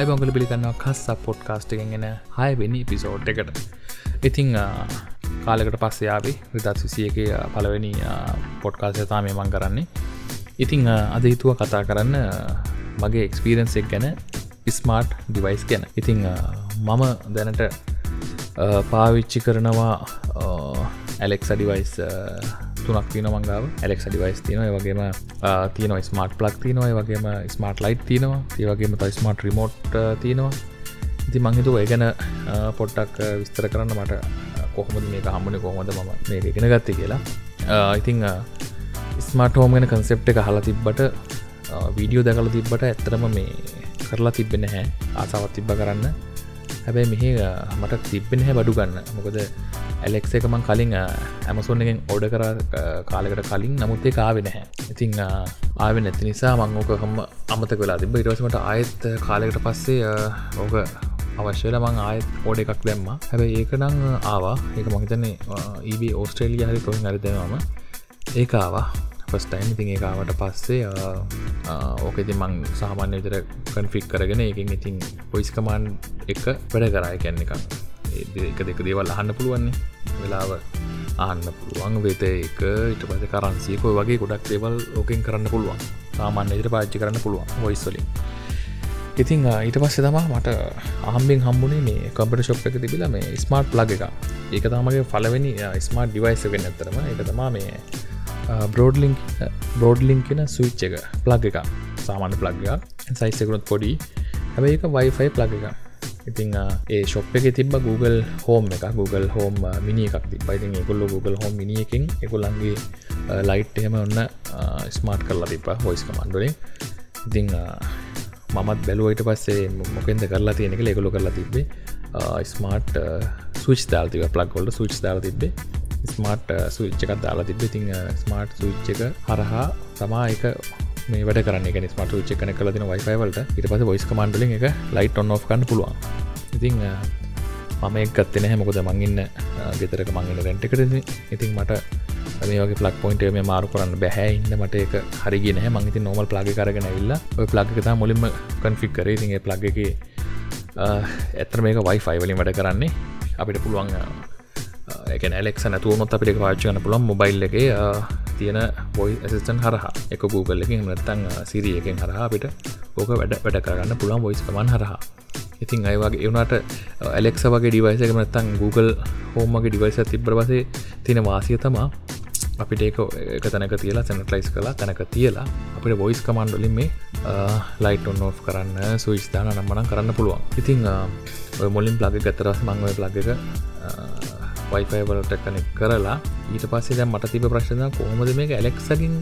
අයිබංගල පිළිගන්නවා කස් පොඩ්කාස්ට එකගෙන හයවෙනි පිසෝඩ් එකට. ඉතිං කාලකට පස්සයාවේ විදත් විසියක පලවෙනි පොඩ්කාසතා මේ මං කරන්නේ. ඉතිං අද හිතුව කතා කරන්න මගේ එක්ස්පීරන්සෙක් ගැන ස්මාර්ට් ඩිවයිස් ගැන. ඉතිං මම දැනට පාවිච්චි කරනවා ඇලෙක්ස ඩිවයිස් තුනක් තින මංගාව ඇලෙක් ඩිවයිස් තිනව වගේම තියන ස්මාර්ට් ප්ලක් තිනවයි වගේම ස්මාර්ට් ලයිට් තියෙනවා. ඒවගේම ත ස්මාර්ට් රිමෝට් තියෙනවා. ඉති මංහිතු ඒ ගැන පොට්ටක් විස්තර කරන්න මට කොහොමද මේ හම්බන? කොහොමද ම මේ ගෙන ගත්තේ කියලා. ඉතිං ස්මාර්ට හෝම ගෙන කන්සෙප් එක හලා තිබ්බට වීඩියෝ දැකල තිබ්බට ඇත්තරම මේ කරලා තිබෙන හැ ආසාවත් තිබ්බ කරන්න. හැබැයි මෙහ මට තිබෙන හැ බඩු ගන්න. මොකද ඇලෙක්ස එක මං කලින් ඇමසොන්නගෙන් ඕඩ කර කාලකට කලින්. නමුත්තේ කාවෙ නැහැ. ඉතිං ආව නැති නිසා මංෝක හම අමත කලා තිබ ඉරසමට ආයත් කාලෙකට පස්සේ ඕක අවශ්‍යල මං ආයත් ඕඩ එකක් දැම්ම. හැබැයි ඒක නං ආවා. ඒක මහිතන්නේ ඒබ ඕස්ට්‍රේලිය හරි කොහින් අරිදෙනවාම ඒක ආවා. ෆස්ටයින් ඉතින් ඒකාවට පස්සේ ඕකෙති මං සාමාන්‍ය විතර කන්ෆික් කරගෙන එකින් ඉතින් පොයිස් කමාන්් එක වැඩ කරයි කැන්න එකක්. එක දෙක දේවල් අහන්න පුළුවන්නේ වෙලාව ආන්න පුළුවන්. වෙත එක ඉට පස කරන්සියකො වගේ ගොඩක් දේවල් ඕකෙන් කරන්න පුළුවන්. සාමාන්‍ය ඉදිර පාච්චි කරන්න පුළුවන් වොයිස්වලින් ඉතිං ඊට පස්සේ තමා මට ආම්බෙන් හම්බුණේ මේ කම්පට ශොප් එක තිබිල මේ ස්මාර්ට් ප්ලග එක ඒක තමගේ පලවෙනි ස්මාර්ට් ඩිවයිස වෙන්න ඇතරම එක තමා මේ බ්‍රෝඩ්ලිං බ්‍රෝඩ්ලිං කෙන සවිච්ච එක ප්ලග් එක සාමාන්‍ය ප්ලග්ග සයිස්සකුණුත් පොඩි. හැබයි එක වයිෆයි ප්ලග එක ඉතිං ඒ ශොප් එක තිබ Google හෝම් එක Google හෝම් මිනි එකක් තිබයිතින් එකුල්ල Google හෝම් මිනි එකින් එකුලන්ගේ ලයිට් එහෙම ඔන්න ස්මාර්ට් කරලා තිබ හොයිස් කමන්ඩුලින් ඉතිං මමත් බැලුවයිට පස්සේ මොකෙන්ද කරලා තියෙනෙ එක ලෙකුලු කරලා තිබේ ස්මාර්ට් සුච් දාල්තිව ප්ලක් කොල්ඩ සුච් දාල තිබේ ස්මාර්ට් සුච්ච එකක් දාලා තිබ ඉතිං ස්මාර්ට් සුච්ච එක හරහා තමා එක මේ වැඩ කරන්න. එක ස්මට ච්ච කන කල තින වයිෆයිවලට ඉට පස වොයිස් කමන්ඩල එක ලයිට් ඔන්න ඔ් කන්න පුළුවන්. ඉතිං මම එක්ගත්තෙන හැමකොද මංගන්න ගෙතරක මංගෙන රැන්ටකට ඉතින්. මට මේගේ පලක් පොයින්ට මේ මාරු කරන්න බැහැ. ඉන්න මට එක හරිගෙන මංගති නොමල් ප්ලාග කරගෙන ඉල්ල ඔය ප්ලග්තා මුලින්ම කන්ෆික් කරේ. තිගේ ප්ලග් එක ඇතර මේක වයිෆයි වලින් වැඩ කරන්නේ. අපිට පුළුවන් එක ඇලෙක් නැතුවනොත් අපිට පාච්චයන පුළන් මොබයිල් එක තියෙන බොයි ඇසිස්ටන් හරහා. එක Google එකින් නැත්තං සිරිය එකෙන් හරහා අපිට ඕක වැඩ වැඩ කරන්න පුළන් බොයිස් කමන් හරහා. ඉතින් අයිවගේ එවනට ඇලෙක්ස වගේ ඩිවයිසක නැත්තං Google හෝමගේ ඩිවයිස තිබ්‍ර පසේ තියෙන වාසිය තමා අපිට ඒක එක තැනක තියලා සැනටලයිස් කලා තැනක තියලා අපිට බොයිස් කමන්්ඩලින් මේ ලයිට ඔන්න ඔ් කරන්න සුවිස් දාන නම්මනම් කරන්න පුළුවන්. ඉතිං මොලින් ප්ලග ගතරස් මංවය ප්ලග එක වයිෆයිවලට කනෙක් කරලා ඊට පස්සේ දැ මට තිබ ප්‍රශ්න කොහොමද මේක ඇලෙක්සකින්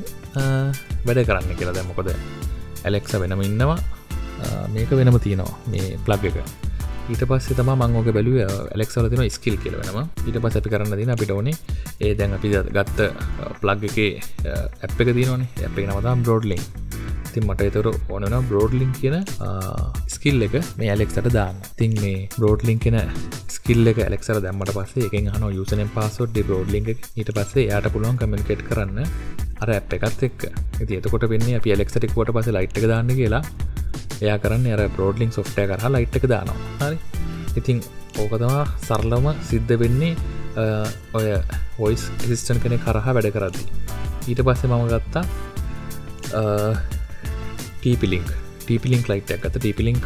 වැඩ කරන්න කියලා. දැමකොද ඇලෙක්ස වෙනම ඉන්නවා. මේක වෙනම තියෙනවා මේ ප්ලග් එක. ඊට පස්සේ තම මංගෝක බැලුව ඇලෙක්සල තින ස්කිල් කියලවෙනවා ඊට පස අපි කරන්න දින අපිට ඕනේ ඒ දැන් අපි ගත්ත ප්ලග් එක ඇප් එක තියනවනේ. ඇප් එක නමතාම් බ්‍රෝඩ්ලිින් ඉතින් මට එතර ඕනන බ්‍රෝඩ්ලිින් කියන ස්කිල් එක මේ ඇලෙක්සට දාන්න. තින් මේ බ්‍රෝඩ්ලිින් කියෙන ස්කිල්ල එක ඇලෙක්සර දැම්මට පස්සේ එක හන යුසනෙන් පස්සොට් බ්‍රෝඩ්ලිින් ඊට පස්සේ යායට පුළුවන් කමෙන්කෙට් කරන්න අර ඇප් එකත් එක් ඇති එතකොට වෙන්නේ අප ඇලෙක්සටික්වට පස ලයිට් එක දාන්න කියලා. එයා කරන්න අර බ්‍රෝඩ්ලිින් සොෆ්ටය කරහ ලයිට් එක දානවා. හරි? ඉතින් ඕකතවා සරලම සිද්ධ වෙන්නේ ඔය ඔයිස් සිිස්ටන් කෙනෙ කරහා වැඩ කරදදි. ඊට පස්සේ මම ගත්තා ටීපිලික් ටීපිලික් ලයිට් ඇත් ටීපිලික්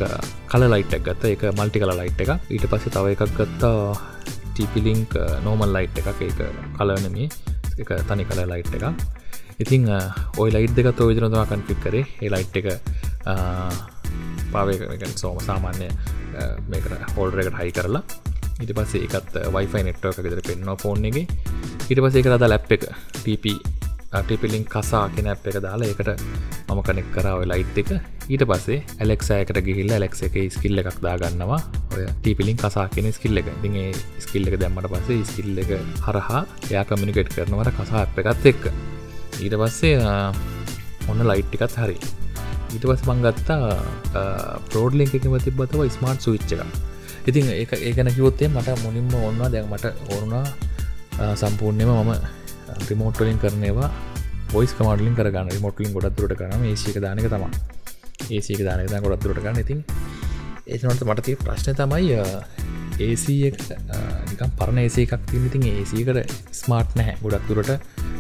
කල ලයිට් ගත්ත. එක මල්ටි කල ලයිට් එක ඊට පස්සේ තව එකක් ගත්තා ටීපිලිංක් නෝමල් ලයිට් එකක්. ඒක කලනමේ එක තනි කල ලයිට් එක ඉතිං ඔයි ලයිට් දෙකත් විදිරදවා කන්ෆික් කරේ. ඒ ලයිට් එක uh, පාවයකෙන් සෝම සාමාන්‍ය මේක හෝල්ඩරකට හයි කරලා. ඉට පස්සේ එකත් වයිෆයි නෙට්ව එක ගෙදර පෙන්න්න ෆෝන් එක. ඉට පසේ කරද ලැප් එක ටප ටිපිලින් කසා කෙන අප් එක දාලා එකට මම කනෙක් කරාව ලයිට් එක. ඊට පස්සේ ඇලෙක්සෑකට ගිහිල්ල ඇලෙක් එක ස්කිල්ල එකක් දාගන්නවා. ඔය ටිපිලින් කසා කෙන ස්කිල්ල එක. දිගේ ස්කිල්ල එක දැම්මට පස්සේ ස්කිල්ල එක හරහා එයා කමිනිකෙට් කරනවට කසා අප් එකත් එක්ක. ඊට පස්සේ ඔන්න ලයිට්ටිකත් හරි. ඊට පස් මංගත්තා පෝඩ්ලිං එකම තිබතව ස්මාර්ට් සවිච්ච එක. ඉතින් ඒ ඒකන කිවොත්තේ මට මුලින්ම ඔන්නවා දැන් මට ඕරුණා සම්පූර්ණයම මම රිමෝට්ලින් කරනවා පොයිස් කමටලින් කරගන්න. මොටලින් ගොඩත් දුරට කරන ඒසික දානක තම ඒසික දානක ගොඩත් දුරට ගන්න ඉතින් ඒනට මටති ප්‍රශ්න තමයි ඒසි නිකම් පරණ ඒසේ එකක් තිමිතින් ඒසීකට ස්මාර්ට් නැහැ. ගොඩක් තුරට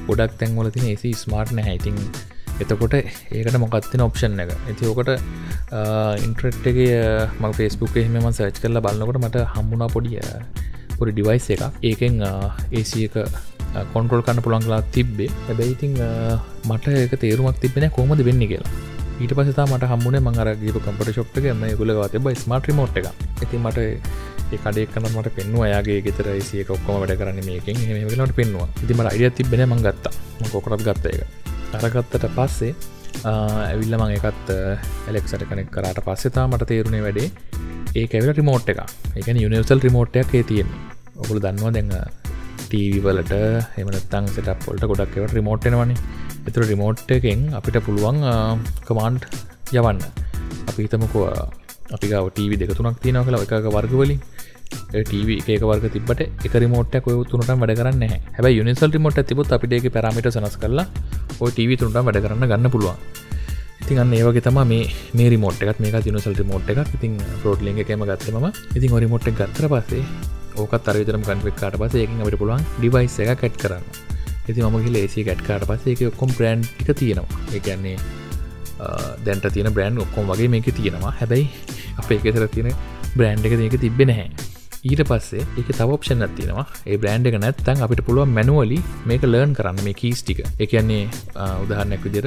ගොඩක් තැන්වල තින ඒසි ස්මාර්ට් නැහැ. ඉතින් එතකොට ඒකට මොකත්තින ඔප්ෂන් එක? ඇති ඕකට ඉන්ට්‍රට්ගේ ම ෆෙස්බුක් එහෙම සර්ච් කරලා බලන්නකොට මට හම්බුණා පොඩිය පොඩි ඩිවයිස් එක ඒකෙන් ඒසි එක කොන්ට්‍රල් කන්න පුළන්ගලා තිබ්බේ. හැබැයිඉතිං මට එක තේරුමක් තිබෙන කොමද වෙන්න කියලා. ඊට පසතා මට හම්බුණ මංගරගේ කම්පට ශොප්ක ම ගුලගත බයි ස්මට මෝට් එක ඇති මට කඩේ කන මට පෙන්වා යාගේ ගෙතර සිය ඔක්කොම වැඩ කරන්න මේකින්. හෙමලට පෙන්වා ඉතිමට අයිඩිය තිබෙන මං ගත්තා. කොකරත් ගත්ත එක අරගත්තට පස්සේ ඇවිල්ල මං එකත් එලෙක්සට කනෙක් කරට පස්සෙතා මට තේරුණේ වැඩේ ඒ ඇවිල රිමෝට් එක එකන යුනිවර්සල් රිමෝට්යක් ඒ තියෙන ඔකුළු දන්නවා දෙන්න ටීවලට එමනත්තං සටපොල්ට ගොඩක් එවට රිමෝට්න වනි එතුර රිමෝට් එකෙන් අපිට පුළුවන් කමාන්ඩ් යවන්න. අපි හිතමකෝ අපි ගව ටීවි දෙක තුනක් තියෙන කළ එක වර්ගවලින් ටව ඒක වර්ග තිබට එක රිමෝට්ක් ඔය තුනට වැඩ කරන්න හැ යුනිසල් රිමෝට් තිබොත් අපිට පැරමිට සනස් කරලා ඔය ටව තුනට වැඩ කරන්න ගන්න පුළුවන්. ඉතින් අන්න ඒවගේ තම මේ මේ රිමෝට් එකත් මේක යුනිසල් රිමෝට් එකක්. ඉතින් පෝට්ලිං එකම ගත්තම ඉතින් ඔරිමෝට් එක ගත්තර පස්සේ ඕකත් අරවිතරම කන්වෙක්කාට පස ඒකින් අපට පුළුවන් ඩිවයිස් එක කැට් කරන්න. ඇති මම ලේසි කැට්කාට පස්සේ එක ඔක්කොම් ප්‍රන්් එක තියෙනවා. එකන්නේ දැන්ට තියෙන බ්‍රන්් ඔක්කොම් වගේ මේක තියෙනවා. හැබැයි අප එකතර තියෙන බ්‍රන්් එක ඒක තිබෙන හැ ඊට පස්සේ එක තවප්ෂන් ඇතිනවා ඒ බ්‍රන්් එක නැත්තන් අපිට පුළුවන් මැනුවලි මේක ලර්න් කරන්න මේ කීස් ටික. එකන්නේ උදාහරණයක් විදිර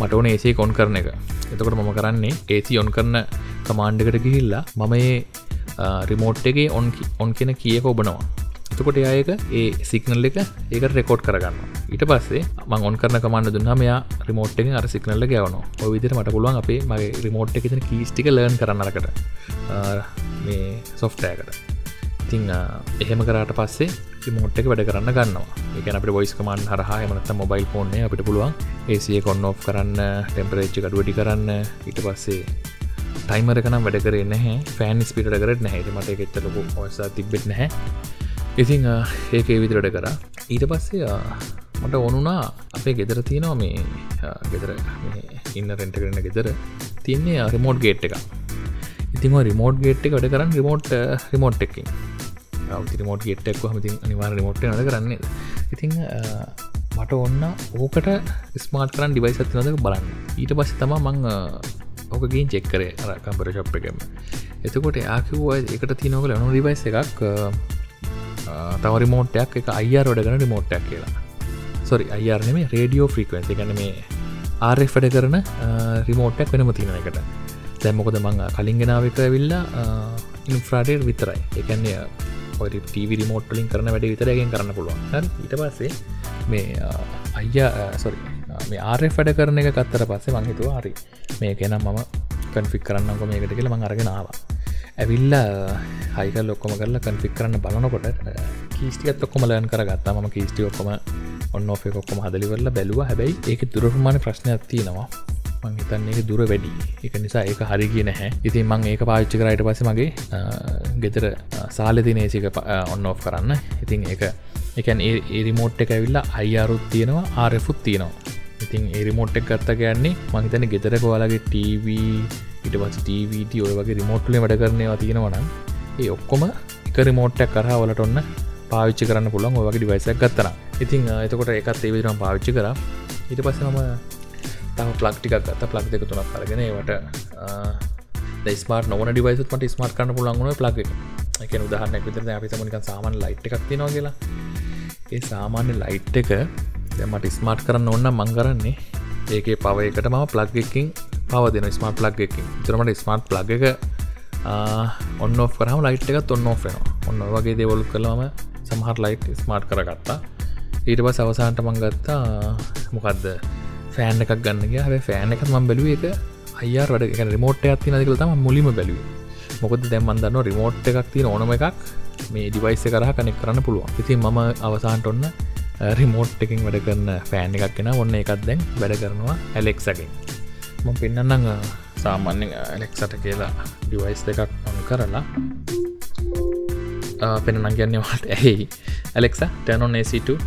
මට ඕන ඒසේ කොන් කරන එක. එතකොට මම කරන්නේ ඒසි ඔන් කරන කමාන්්ඩකට ගිහිල්ලා මම ඒ රිමෝට් එකගේ ඔන් ඔන් කියෙන කියක ඔබනවා. එතකොට අයක ඒ සිගනල් එක ඒක රෙකෝඩ් කරගන්න ඊට පස්සේ මං ඔන් කරන කමන්න දුන්නම යා රිමෝට් එක අර සිගනල්ල ගවන ඔවිදිර මට පුළුවන් අපේ මගේ රිමෝට් එක කීස්ටික ලර්න් කරන්නකට මේ සොෆ්ටෑකට ඉතිං එහෙම කරට පස්සේ රිමෝට් එක වැඩ කරන්න ගන්නවා. එක අපට බොයිස් කමන් හරහා එමනත මොබයිල් ෆෝන්නේ අපිට පුළුවන් ඒසිය කොන්න ඔ් කරන්න ටෙම්පරේච්චි කඩුවඩි කරන්න. ඊට පස්සේ ටයිමර කනම් වැඩ කරේ නැහැ. ෆෑන් ස්පිට කරට නැහැ. මට එකෙච්චලකු ඔසා තිබෙත් නැහැ. ඉතිං ඒක විදිරට කර. ඊට පස්සේ මට ඕනුනා අපේ ගෙදර තියෙනවා මේ ගෙදර ඉන්න රෙන්ට කරන ගෙදර තියන්නේ රිමෝට් ගේට් එක ඉතිම රිමෝට් ගේට් එක වැඩ කරන්න රිමෝට් රිමෝට් එකින් රිමෝට් ගෙට්ක් හමති අනිවාර රිමෝට් නද? කරන්නේ ඉතිං මට ඔන්න ඕකට ස්මාර්ට කරන් ඩිවයිස් ඇතිනද බලන්න. ඊට පස්ස තම මං ඕකගින් චෙක්කරේ අර කම්පර ශප් එකම. එතකොට ආකිව්වා එකට තිනෝකල නො රිවයිස් එකක් තව රිමෝට්ටයක් එක අයිර් වැඩගන රිමෝට්ටක් කියලා. සොරි අයිරනෙම රේඩියෝ ෆ්‍රීකවෙන්සි ගන මේ ආරෙ වැඩ කරන රිමෝට්ටක් වෙනම තියෙන එකට දැම්මොකද මං කලින්ගෙනාවක විල්ලා ඉන්ෆ්‍රාඩර් විතරයි. එකන්නේ ඔරි ටීවි රිමෝට්ලින් කරන වැඩ විතරගෙන් කරන්න පුළුවන්. ඊට පස්සේ මේ අයියා සොරි මේ ආරෙ වැඩ කරන එක කත්තර පස්සේ මංහිතුව හරි. මේ කෙනම් මම කන්ෆික් කරන්නකො මේකට කියල මං අරගෙනවා ඇවිල්ල හයික uh, ලොක්කොම කරලා කන්ෆික් කරන්න බලනකොට uh, කීස්ටිකත් ඔක්කොම ලයන් කරගත්තා. ම කීස්ටි ඔක්කොම ඔන්න ඔේ ඔක්කොම හදලිවරල බැලුව. හැබැයි ඒක දුරමාන ප්‍රශ්නයක් තියෙනවා. හිතන්නේ දුර වැඩි. එක නිසා ඒක හරි කිය නැහැ. ඉතින් මං ඒක පාච්චි කරයිට පස මගේ ගෙතර සාලතිනේසික ඔන්න ඔෆ් කරන්න. ඉතින් ඒක එකන් ඒරිමෝට් එක ඇවිල්ලා අයියාරුත් තියෙනවා ආරෙෆුත් තියෙනවා. ඉතින් ඒරිමෝට් එක් ගත්ත ගන්නේ මහිතන ගෙතර කොයාලගේ ටීවී ඉට පස් ටීවිට ඔය වගේ රිමෝට්ලේ වැඩ කරනවා තියෙනවන ඒ ඔක්කොම එක රිමෝට්ටක් කරහා වලට ඔන්න පාවිච්චි කරන්න පුළන් ඔයගේ ඩිවයිසක් ගත්තන ඉතින් එතකොට එකත් ඒවිදිරම් පාවිච්චි කර. ඊට පස්සම තම ප්ලක්ටිකක් ගත්ත. ප්ලක් දෙක තුනක් කරගෙන ඒවට ස්මාට නොන ඩිවයිසත් මට ස්මාර්ට කරන්න පුළන්ගුණ ප්ලග එක. උදාහරන්න විතර අපිතමනික සාමන් ලයිට් එකක් තිනවා කියලා. ඒ සාමාන්‍ය ලයිට් එක මට ස්මාර්ට් කරන්න ඔන්න මංගරන්නේ ඒකේ පවයකට මම ප්ලග් එකින් පව දෙන ස්මර්ට ප්ලග් එකින් තරමට ස්මර්ට් ප්ලග් එක ඔන්න ඔ කරහම ලයිට් එකත් ඔන්න ඔෆෙනවා ඔන්න වගේ දෙවලු කළම සමහට ලයිට් ස්මාර්ට් කරගත්තා. ඊට පස් අවසාන්ට මංගත්තා මොකක්ද ෆෑන් එකක් ගන්නගේ හැ ෆෑන් එකත් මම් බැලුව එක අයිර් වැඩ එක රිමෝට් ඇති නදිකල තම මුලිම බැලුව. මොකද දැම්මන් දන්න රිමෝට් එකක් තින ඕනම එකක් මේ ඩිවයිස කරහ කනෙක් කරන්න පුළුවන්. ඉතින් මම අවසාන්ට ඔන්න රිමෝට් එකින් වැඩ කරන්න ෆෑන් එකක් කෙන ඔන්න එකත් දැන් වැඩ කරනවා ඇලෙක්සකින් ම පෙන්න්නන්න සාමාන්‍යෙන් ඇලෙක්සට කියලා ඩිවයිස් දෙකක් ඔන් කරලා. පෙනනං කියන්නවාට ඇහි ඇලෙක්ස ටැනොන් AC2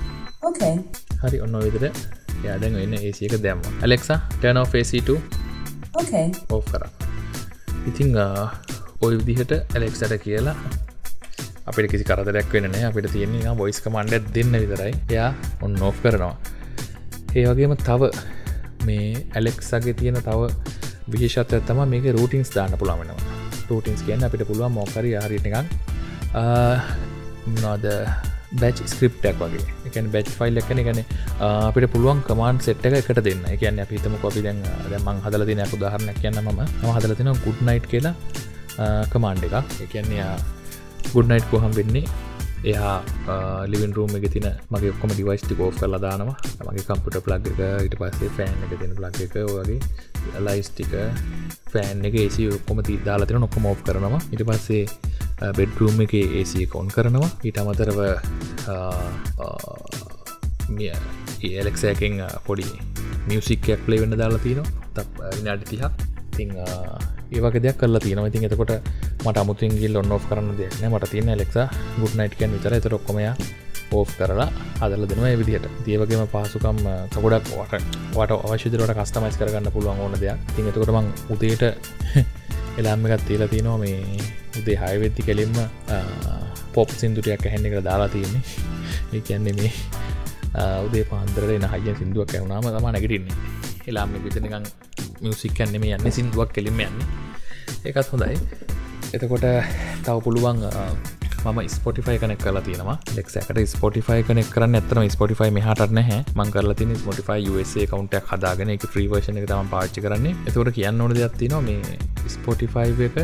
හරි ඔන්න විදිර යාඩැන් වෙන්න ඒසික දැම්ම. ඇලෙක්සා ටැනෝ AC2 ඕ කර. ඉතිං ඔය විදිහට ඇලෙක්සට කියලා අපිට කිසි කරදරයක් වෙන අපිට තියෙන්නේ බොයිස් කමන්ඩ දෙන්න විතරයි. එයා ඔන්න නෝ් කරනවා. ඒ වගේම තව මේ ඇලෙක්සගේ තියෙන තව විශේෂත්ව තම මේක රූටින්ස් දාන්න පුළාමෙනවා රූටින්ස් කියන්න අපිට පුළුවන් මොකරි හරිටකක් නොද බැච් ස්ක්‍රප්ටක් වගේ. එක බැච් ෆයිල් එකන ගැන අපිට පුළුවන් කමාන් සෙට් එක එකට දෙන්න. කියන්න අපිතම කොපි දැන් මං හදල තින උදාහරණයක් කියන්න ම ම හදල තින ගුඩ් නයිට් කියලා කමාන්්ඩ එකක්. එකන්නේ ගුඩ් නයිට් කොහම් වෙන්නේ එයා ලිවින් රූම එක තින මගේ ඔක්කොම ඩිවයිස්ටි කෝ් කරලා දානවා. මගේ කම්පුට ප්ලග් එක ඉට පස්සේ ෆෑන් එක තින ප්ලග් එක වගේ ලයිස්ටික ෆෑන් එක ඒසි ඔක්කොම ති දාලාතින නොක්කො මෝ් කරනවා. ඉට පස්සේ බෙඩ්රූම් එක ඒසි කොන් කරනවා. ඊට අමතරව ඒලෙක්සෑකෙන් පොඩි මියසික්කයක් ලේ වෙන්න දාලා තියනවා. ත විනාඩි තිහක් තිං ඒවගේ දෙයක් කල්ලා තියෙන ඉතින් එතකොට මට අමුතුන්ගිල් ඔන්න ඔ් කරන්න දෙයක්න මට තියෙන ලෙක්ස ගුඩ් නයිට්කන් විතර. එත ඔක්කොමය ඕ් කරලා අදල දෙනවා විදිහට. දේවගේම පාසුකම් තකොඩක් වට වට අවශ්‍යදරට කස්ටමයිස් කරගන්න පුළුවන් ඕන දෙයක්. තින් එතකොට මං උදේට එලාම එකත් තියලා තිනවා මේ උදේ හයවෙද්දි කෙලින්ම පොප් සිින්දුටයක් හැන්න එක දාලා තියෙන්නේ. ඒ කියන්නේ මේ උදේ පාන්දරට එන හයිය සිින්දුවක් ඇවුණාම තම නැගටින්නේ. එලාම විතනිකං මියසික්කන්නේ මේ යන්න සිින්දුවක් කෙලිම යන්නේ. ඒකත් හොඳයි. එතකොට තව පුළුවන් ම ස්පොටිෆයි කනෙක් කලා තියෙනවා. ලෙක්කට ස්පොටිෆයි කනෙක් කරන්න ඇතම ස්පොටිෆයි මෙහට නැහැ. මං කරල තින ස්පොටිෆයි USA කවුන්ටක් හදාගෙන එක ්‍රීවර්ෂණ එක තම පාච්චි කරන්නේ. එතකට කියන්න ඕන දෙයක් තිනවා මේ ස්පොටිෆයි එක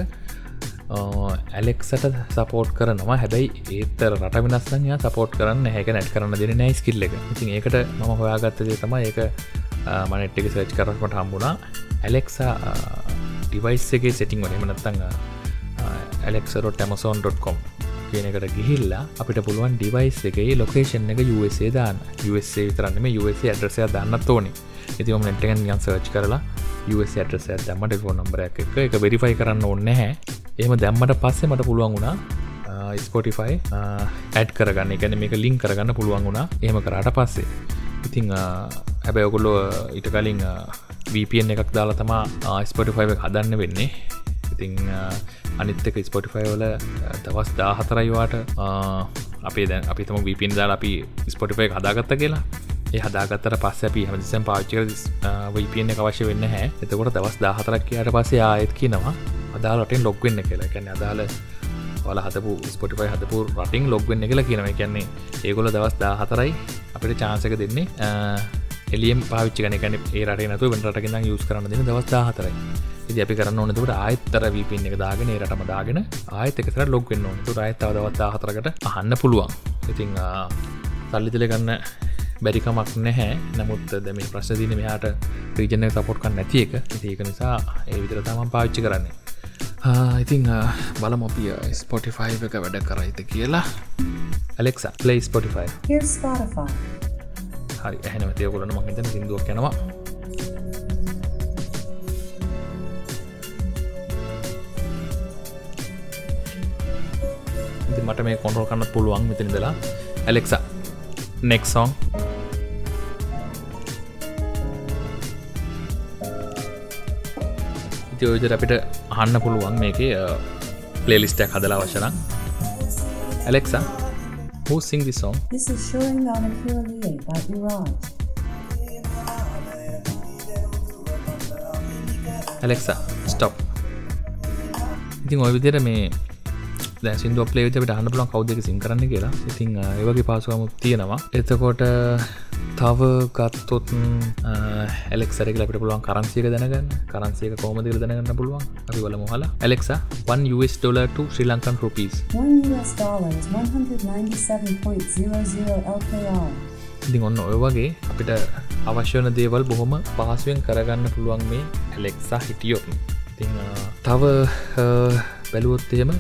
ඇලෙක්සට සපෝට් කරනවා. හැබැයි ඒතර රට වෙනස්සය සපෝට් කරන්න හැක නැට් කරන්න දෙන නෑ ස්කිල්ල එක. ඉතින් ඒකට මම හොයාගත්තදේ තම ඒක මනෙට්ක සර්ච් කරස්මට හම්බුණා. ඇලෙක්සා ඩිවයිස් එකගේ සෙටිං වන මනත්තඟ ඇලෙක්සරොට ඇමසෝන්.කොම් කියන එකට ගිහිල්ලා අපිට පුළුවන් ඩිවයිස් එකයි ලොකේෂන් එක USA දාන්න. USA විතරන්නම USA ඇඩ්‍රසය දන්නත් ඕනි. ඉතිම නෙට්ටගෙන් යන් සර්ච් කරලා US ඇඩ්‍රසය දැම්මට ෆෝන් නම්බරයක් එක එක වෙරිෆයි කරන්න ඕන්න හැ එහම දැම්මට පස්සේ මට පුළුවන් වුණා ස්පොටිෆයි ඇඩ් කරගන්න. එකන මේක ලිං කරගන්න පුළුවන් වුණා. එහෙම කරාට පස්සේ. ඉතිං හැබැ ඔකුල්ලෝ ඉට කලින් VPN එකක් දාලා තමා ස්පොටිෆයි හදන්න වෙන්නේ. ඉතිං අනිත්තක ස්පොටිෆයි වල දවස් දාහතරයිවාට අපේ දැන් අපි තම විපින් දාලා අපි ස්පොටිෆයි හදාගත්ත කියලා. ඒ හදාගත්තර පස්ස අපි හමදිසම් පාච්චක වපියන එක අවශ්‍ය වෙන්න හැ එතකොට දවස් දාහතරක් කියයට පස්සේ ආයත් කියනවා අදාලටෙන් ලොක්වෙන්න කියලා. කැන අදාල වල හතපු ස්පොටිෆයි හතපු රටින් ලොග්වෙන්න කියලා කියනව. කියන්නේ ඒගොල දවස් දා හතරයි අපිට චාන්සක දෙන්නේ. එලියම් පාවිච්ච කනකන ඒ රට නතු වෙන්ටගෙන යුස් කරන දෙන දවස්දා හතරයි ඉදි අපි කරන්න ඕනතුට ආයත්තර වීපින් එක දාගෙන රටම දාගෙන ආයත එකතර ලොග්වෙන්න ඕනතු අයත්තාව දවත්තා හතරකට අහන්න පුළුවන්. ඉතිං සල්ලිතල ගන්න බැරිකමක් නැහැ. නමුත් දැම ප්‍රශ්දින මෙයාට ප්‍රීජනය සපොට්කන්න නැති එක. ඒක නිසා ඒ විතර තමන් පාවිච්චි කරන්නේ. ඉතිං බලමොපිය ස්පොටිෆයි එක වැඩ කරයිත කියලා. ඇලෙක්සා පලේ ස්පොටිෆයි හරි ඇහන තියකුලන මහිතන සිින්දුවක් යනවා මට මේ කොන්ටරල් කන්නත් පුළුවන් මෙතිනිදලා ඇලෙක්සා නෙක් සෝන් ඔයදර අපිට අහන්න පුළුවන් මේක පලේලිස්ටක් හදලා වශන Alexa who sing this song? This is Showing on a Purely by Iraj. Alexa stop. ඉතින් ඔය විදිර මේ සිින්දුව පලේවිට අහන්න පුලන් කවදක සිං කරන්න කියලා. ඉතින් ඒවගේ පාසුවමුත් තියෙනවා. එතකොට තව ගත්තොත් ඇලෙක්සරක අපට පුළුවන් කරන්සියක දැනගන්න. කරන්සියක කෝමදිර දැනගන්න පුළුවන්? අපි වල මොහලා. Alexa 1 US dollar Sri Lankan rupees 1 US dollar is 197.00 LKR. ඉතින් ඔන්න ඔය වගේ අපිට අවශ්‍යවන දේවල් බොහොම පහසුවෙන් කරගන්න පුළුවන් මේ ඇලෙක්සා හිටියොත්. ඉතිං තව බැලුවොත්තයම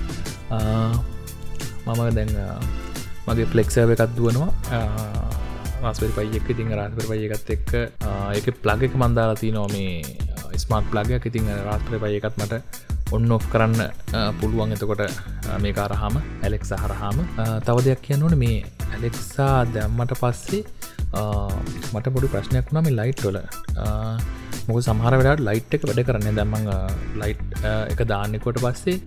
මම දැන් මගේ ෆලෙක්සව එකත් දුවනවා. රස්පරි පයික් ඉතින් රස්පර පයකත් එක්ක ඒක ප්ලග එක මන්දාලා තියනවා මේ ස්මාර්ට් ප්ලගයක් ඉතින් රාස්ප්‍ර පයකත් මට ඔන්න ඔෆ් කරන්න පුළුවන්. එතකොට මේ කාරහාම ඇලෙක් සහරහාම තව දෙයක් කියන්න ඕන මේ ඇලෙක්සා දැම්මට පස්සේ මට පොඩි ප්‍රශ්නයක් වුණම ලයිට්ටොල මොක සමහර වෙලාට ලයිට් එක වැඩ කරන්න දැමං ලයිට් එක දාන්නෙකොට පස්සේ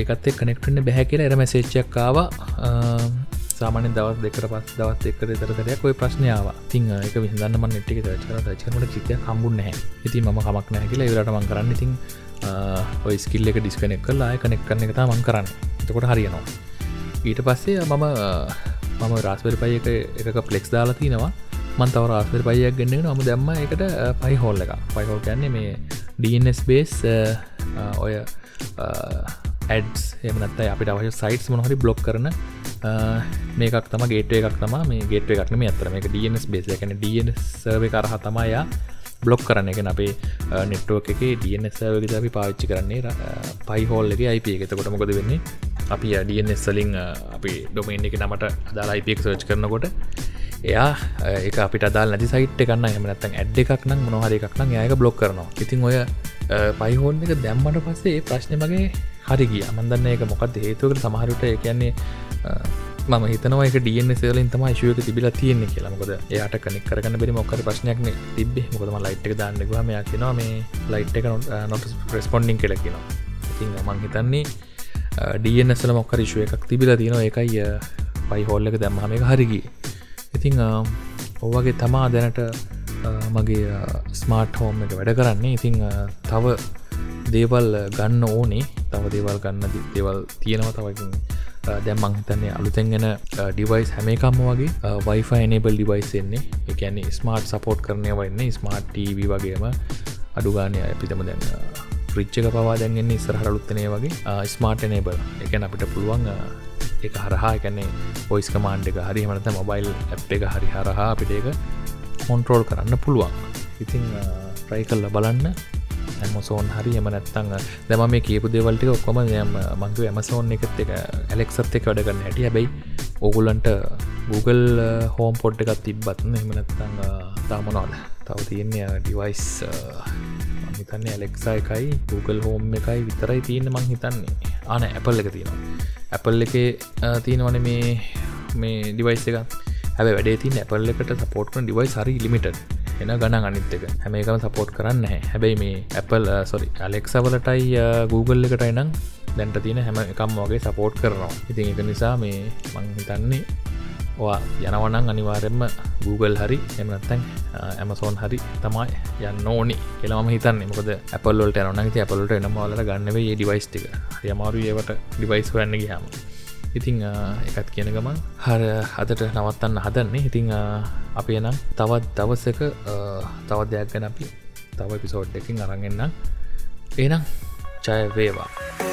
ඒකත් කනෙක්ටන්න බැහැ කියලා එර මැසේච්චක්කාව සාමාන දවස් දෙකට පස් දවත් එක්කර තරතරයක් ඔය ප්‍රශ්නාව තිං එක විදන්නම නෙට්ටික චර චනට චිතය කම්බුන් නැහැ. ඉති ම කමක් නෑ කියලා ඉවරටමන් කරන්න. ඉතින් ඔය ස්කිල්ල එක ඩිස්කනෙක් කල්ලා කනෙක් කරන එක මං කරන්න. එතකොට හරියනවා. ඊට පස්සේ මම මම රාස්වරි පය එක එක පලෙක්ස් දාලා තිනවා. මන් තව රාස්වරි පයියක් ගන්න නම දැම්ම එකට පයි හෝල් එක පයිහෝල් කියන්නේ මේ DNS බේස් ඔය ඇඩස් එමනත් අපිට අවශ්‍ය සයිටස් මොහරි බ්ලොක් කරන මේකක් තම ගේට එකක් තම මේ ගේට එකක්න මේ අතර මේක DNS බේස එකන DNS සර්ව කරහ තමයියා බ්ලොක් කරන එක අපේ නෙට්ුවක් එක DNSවගද අපි පාච්චි කරන්නේ පයිහෝල් එක IP එක. එතකොට මොකද වෙන්නේ? අපි DNSලින් අපි ඩොමේන් එක නමට අදාලා IP එක සර්ච් කරනකොට එයා ඒ අපිට දල් නැති සයිට් එකන්න එමනත්තන් ඇඩ් එකක් නම් මොනහර එකක් නම් ඒක බ්ලොක් කරනවා. ඉතින් ඔය පයිහෝන් එක දැම්මට පස්සේ ප්‍රශ්න මගේ හරි ගිය. මන්දන්න එක මොකක්ද හේතුවකට සමහරුට කියන්නේ මම හිතනවා එක ඩියන්න සේලින් තම ශයක තිබිල තියෙන්නේ කියලා. මොකද එයාට කනෙක් කරගන්න බැරි මොක්කර ප්‍රශ්නයක්න තිබේ මොකදම ලයිට් එක දාන්නගවා මෙයා කියෙනවා මේ ලයිට් එක නොට රෙස්පොන්ඩිං කෙලකිනවා ඉතින් මං හිතන්නේ ඩියන්නස්සල මොක්කර ශුව එකක් තිබිලා තියෙනවා. එකයි පයි හෝල්ල එක දැම්හම එක හරිගී ඉතිං ඔවගේ තමා දැනට මගේ ස්මාර්ට් හෝම් එක වැඩ කරන්නේ. ඉතිං තව දේවල් ගන්න ඕනේ. තව දේවල් ගන්න දේවල් තියෙනවා තවකින් දැම්මං හිතන්නේ අලුතැන්ගෙන ඩිවයිස් හැම එකම්ම වගේ වයිෆ එනබල් ඩිවයිස් එන්නේ. එකන්නේ ස්මාර්ට් සපෝට් කරනය වන්නේ ස්මාර්ට් TV වගේම අඩුගානය අපිතම දැන්න ්‍රිච්චක පවා දැන්ගන්නේ ඉස්සරහලුත්තනය වගේ ස්මාර්ට් එනබල් එකන අපිට පුළුවන් එක හරහා එකන්නේ පොයිස් කමාන්්ඩ එක. හරි මනත මොබයිල් ඇ් එක හරි හරහා අපිට එක කොන්ට්‍රෝල් කරන්න පුළුවන්. ඉතිං ට්‍රයි කල්ල බලන්න. ඇමසෝන් හරි එම නැත්තං දැම මේ කියපු දෙවල්ටික ඔක්කොම යම මංතු ඇමසෝන් එකත් එක ඇලෙක්සත් එක වැඩගන්න හැටිය හැබයි ඔගුලන්ට Google හෝම් පොඩ් එකත් තිබ්බත්න එමනත්තං තාමනවාද තව තියන්නේ ඩිවයිස් හිතන්න ඇලෙක්සා එකයි Google හෝම් එකයි විතරයි තියෙන මං හිතන්නේ. ආන ඇපල් එක තියෙනවා. ඇපල් එක තියෙනවන මේ මේ ඩිවයිස් එක. හැබ වැඩේ තින් ඇපල් එකට සපෝට්න ඩිවයිස් හරි ලිමිට එන ගණ අනිත් එක. හැම එකම සපෝට් කරන්න හැබැයි මේ Apple සොරි අලෙක්සවලටයි Google එකටයි නම් දැන්ට තියෙන හැම එකම් වගේ සපෝට් කරනවා. ඉතින් එක නිසා මේ මං හිතන්නේ වා යනවනං අනිවාරෙන්ම Google හරි එමනත්තැන් ඇමසෝන් හරි තමයි යන්න ඕනි කියලම හිතන්න. මොකද Appleලට යනන Appleට එනමවාලට ගන්නවේ ඒ ඩිවයිස් ටික. යමාරු ඒවට ඩිවයිස් වන්න ගහම ඉතිං එකත් කියන ගමන් හර අදට නවත්තන්න හදන්නේ. ඉතිං අපේ නම් තවත් දවසක තවත් දෙයක් ගැන අපි තව පිසෝඩ් එකින් අරගෙන්න්න එනම් චය වේවා.